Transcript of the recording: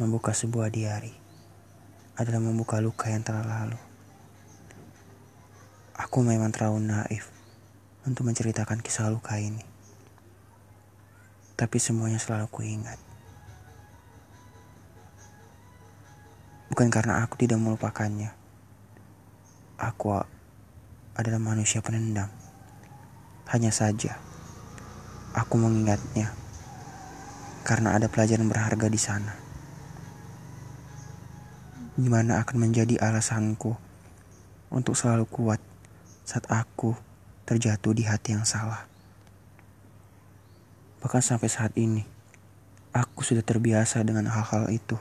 Membuka sebuah diari adalah membuka luka yang telah lalu. Aku memang terlalu naif untuk menceritakan kisah luka ini. Tapi semuanya selalu kuingat. Bukan karena aku tidak melupakannya. Aku adalah manusia penendam. Hanya saja, aku mengingatnya karena ada pelajaran berharga di sana gimana akan menjadi alasanku untuk selalu kuat saat aku terjatuh di hati yang salah. Bahkan sampai saat ini, aku sudah terbiasa dengan hal-hal itu.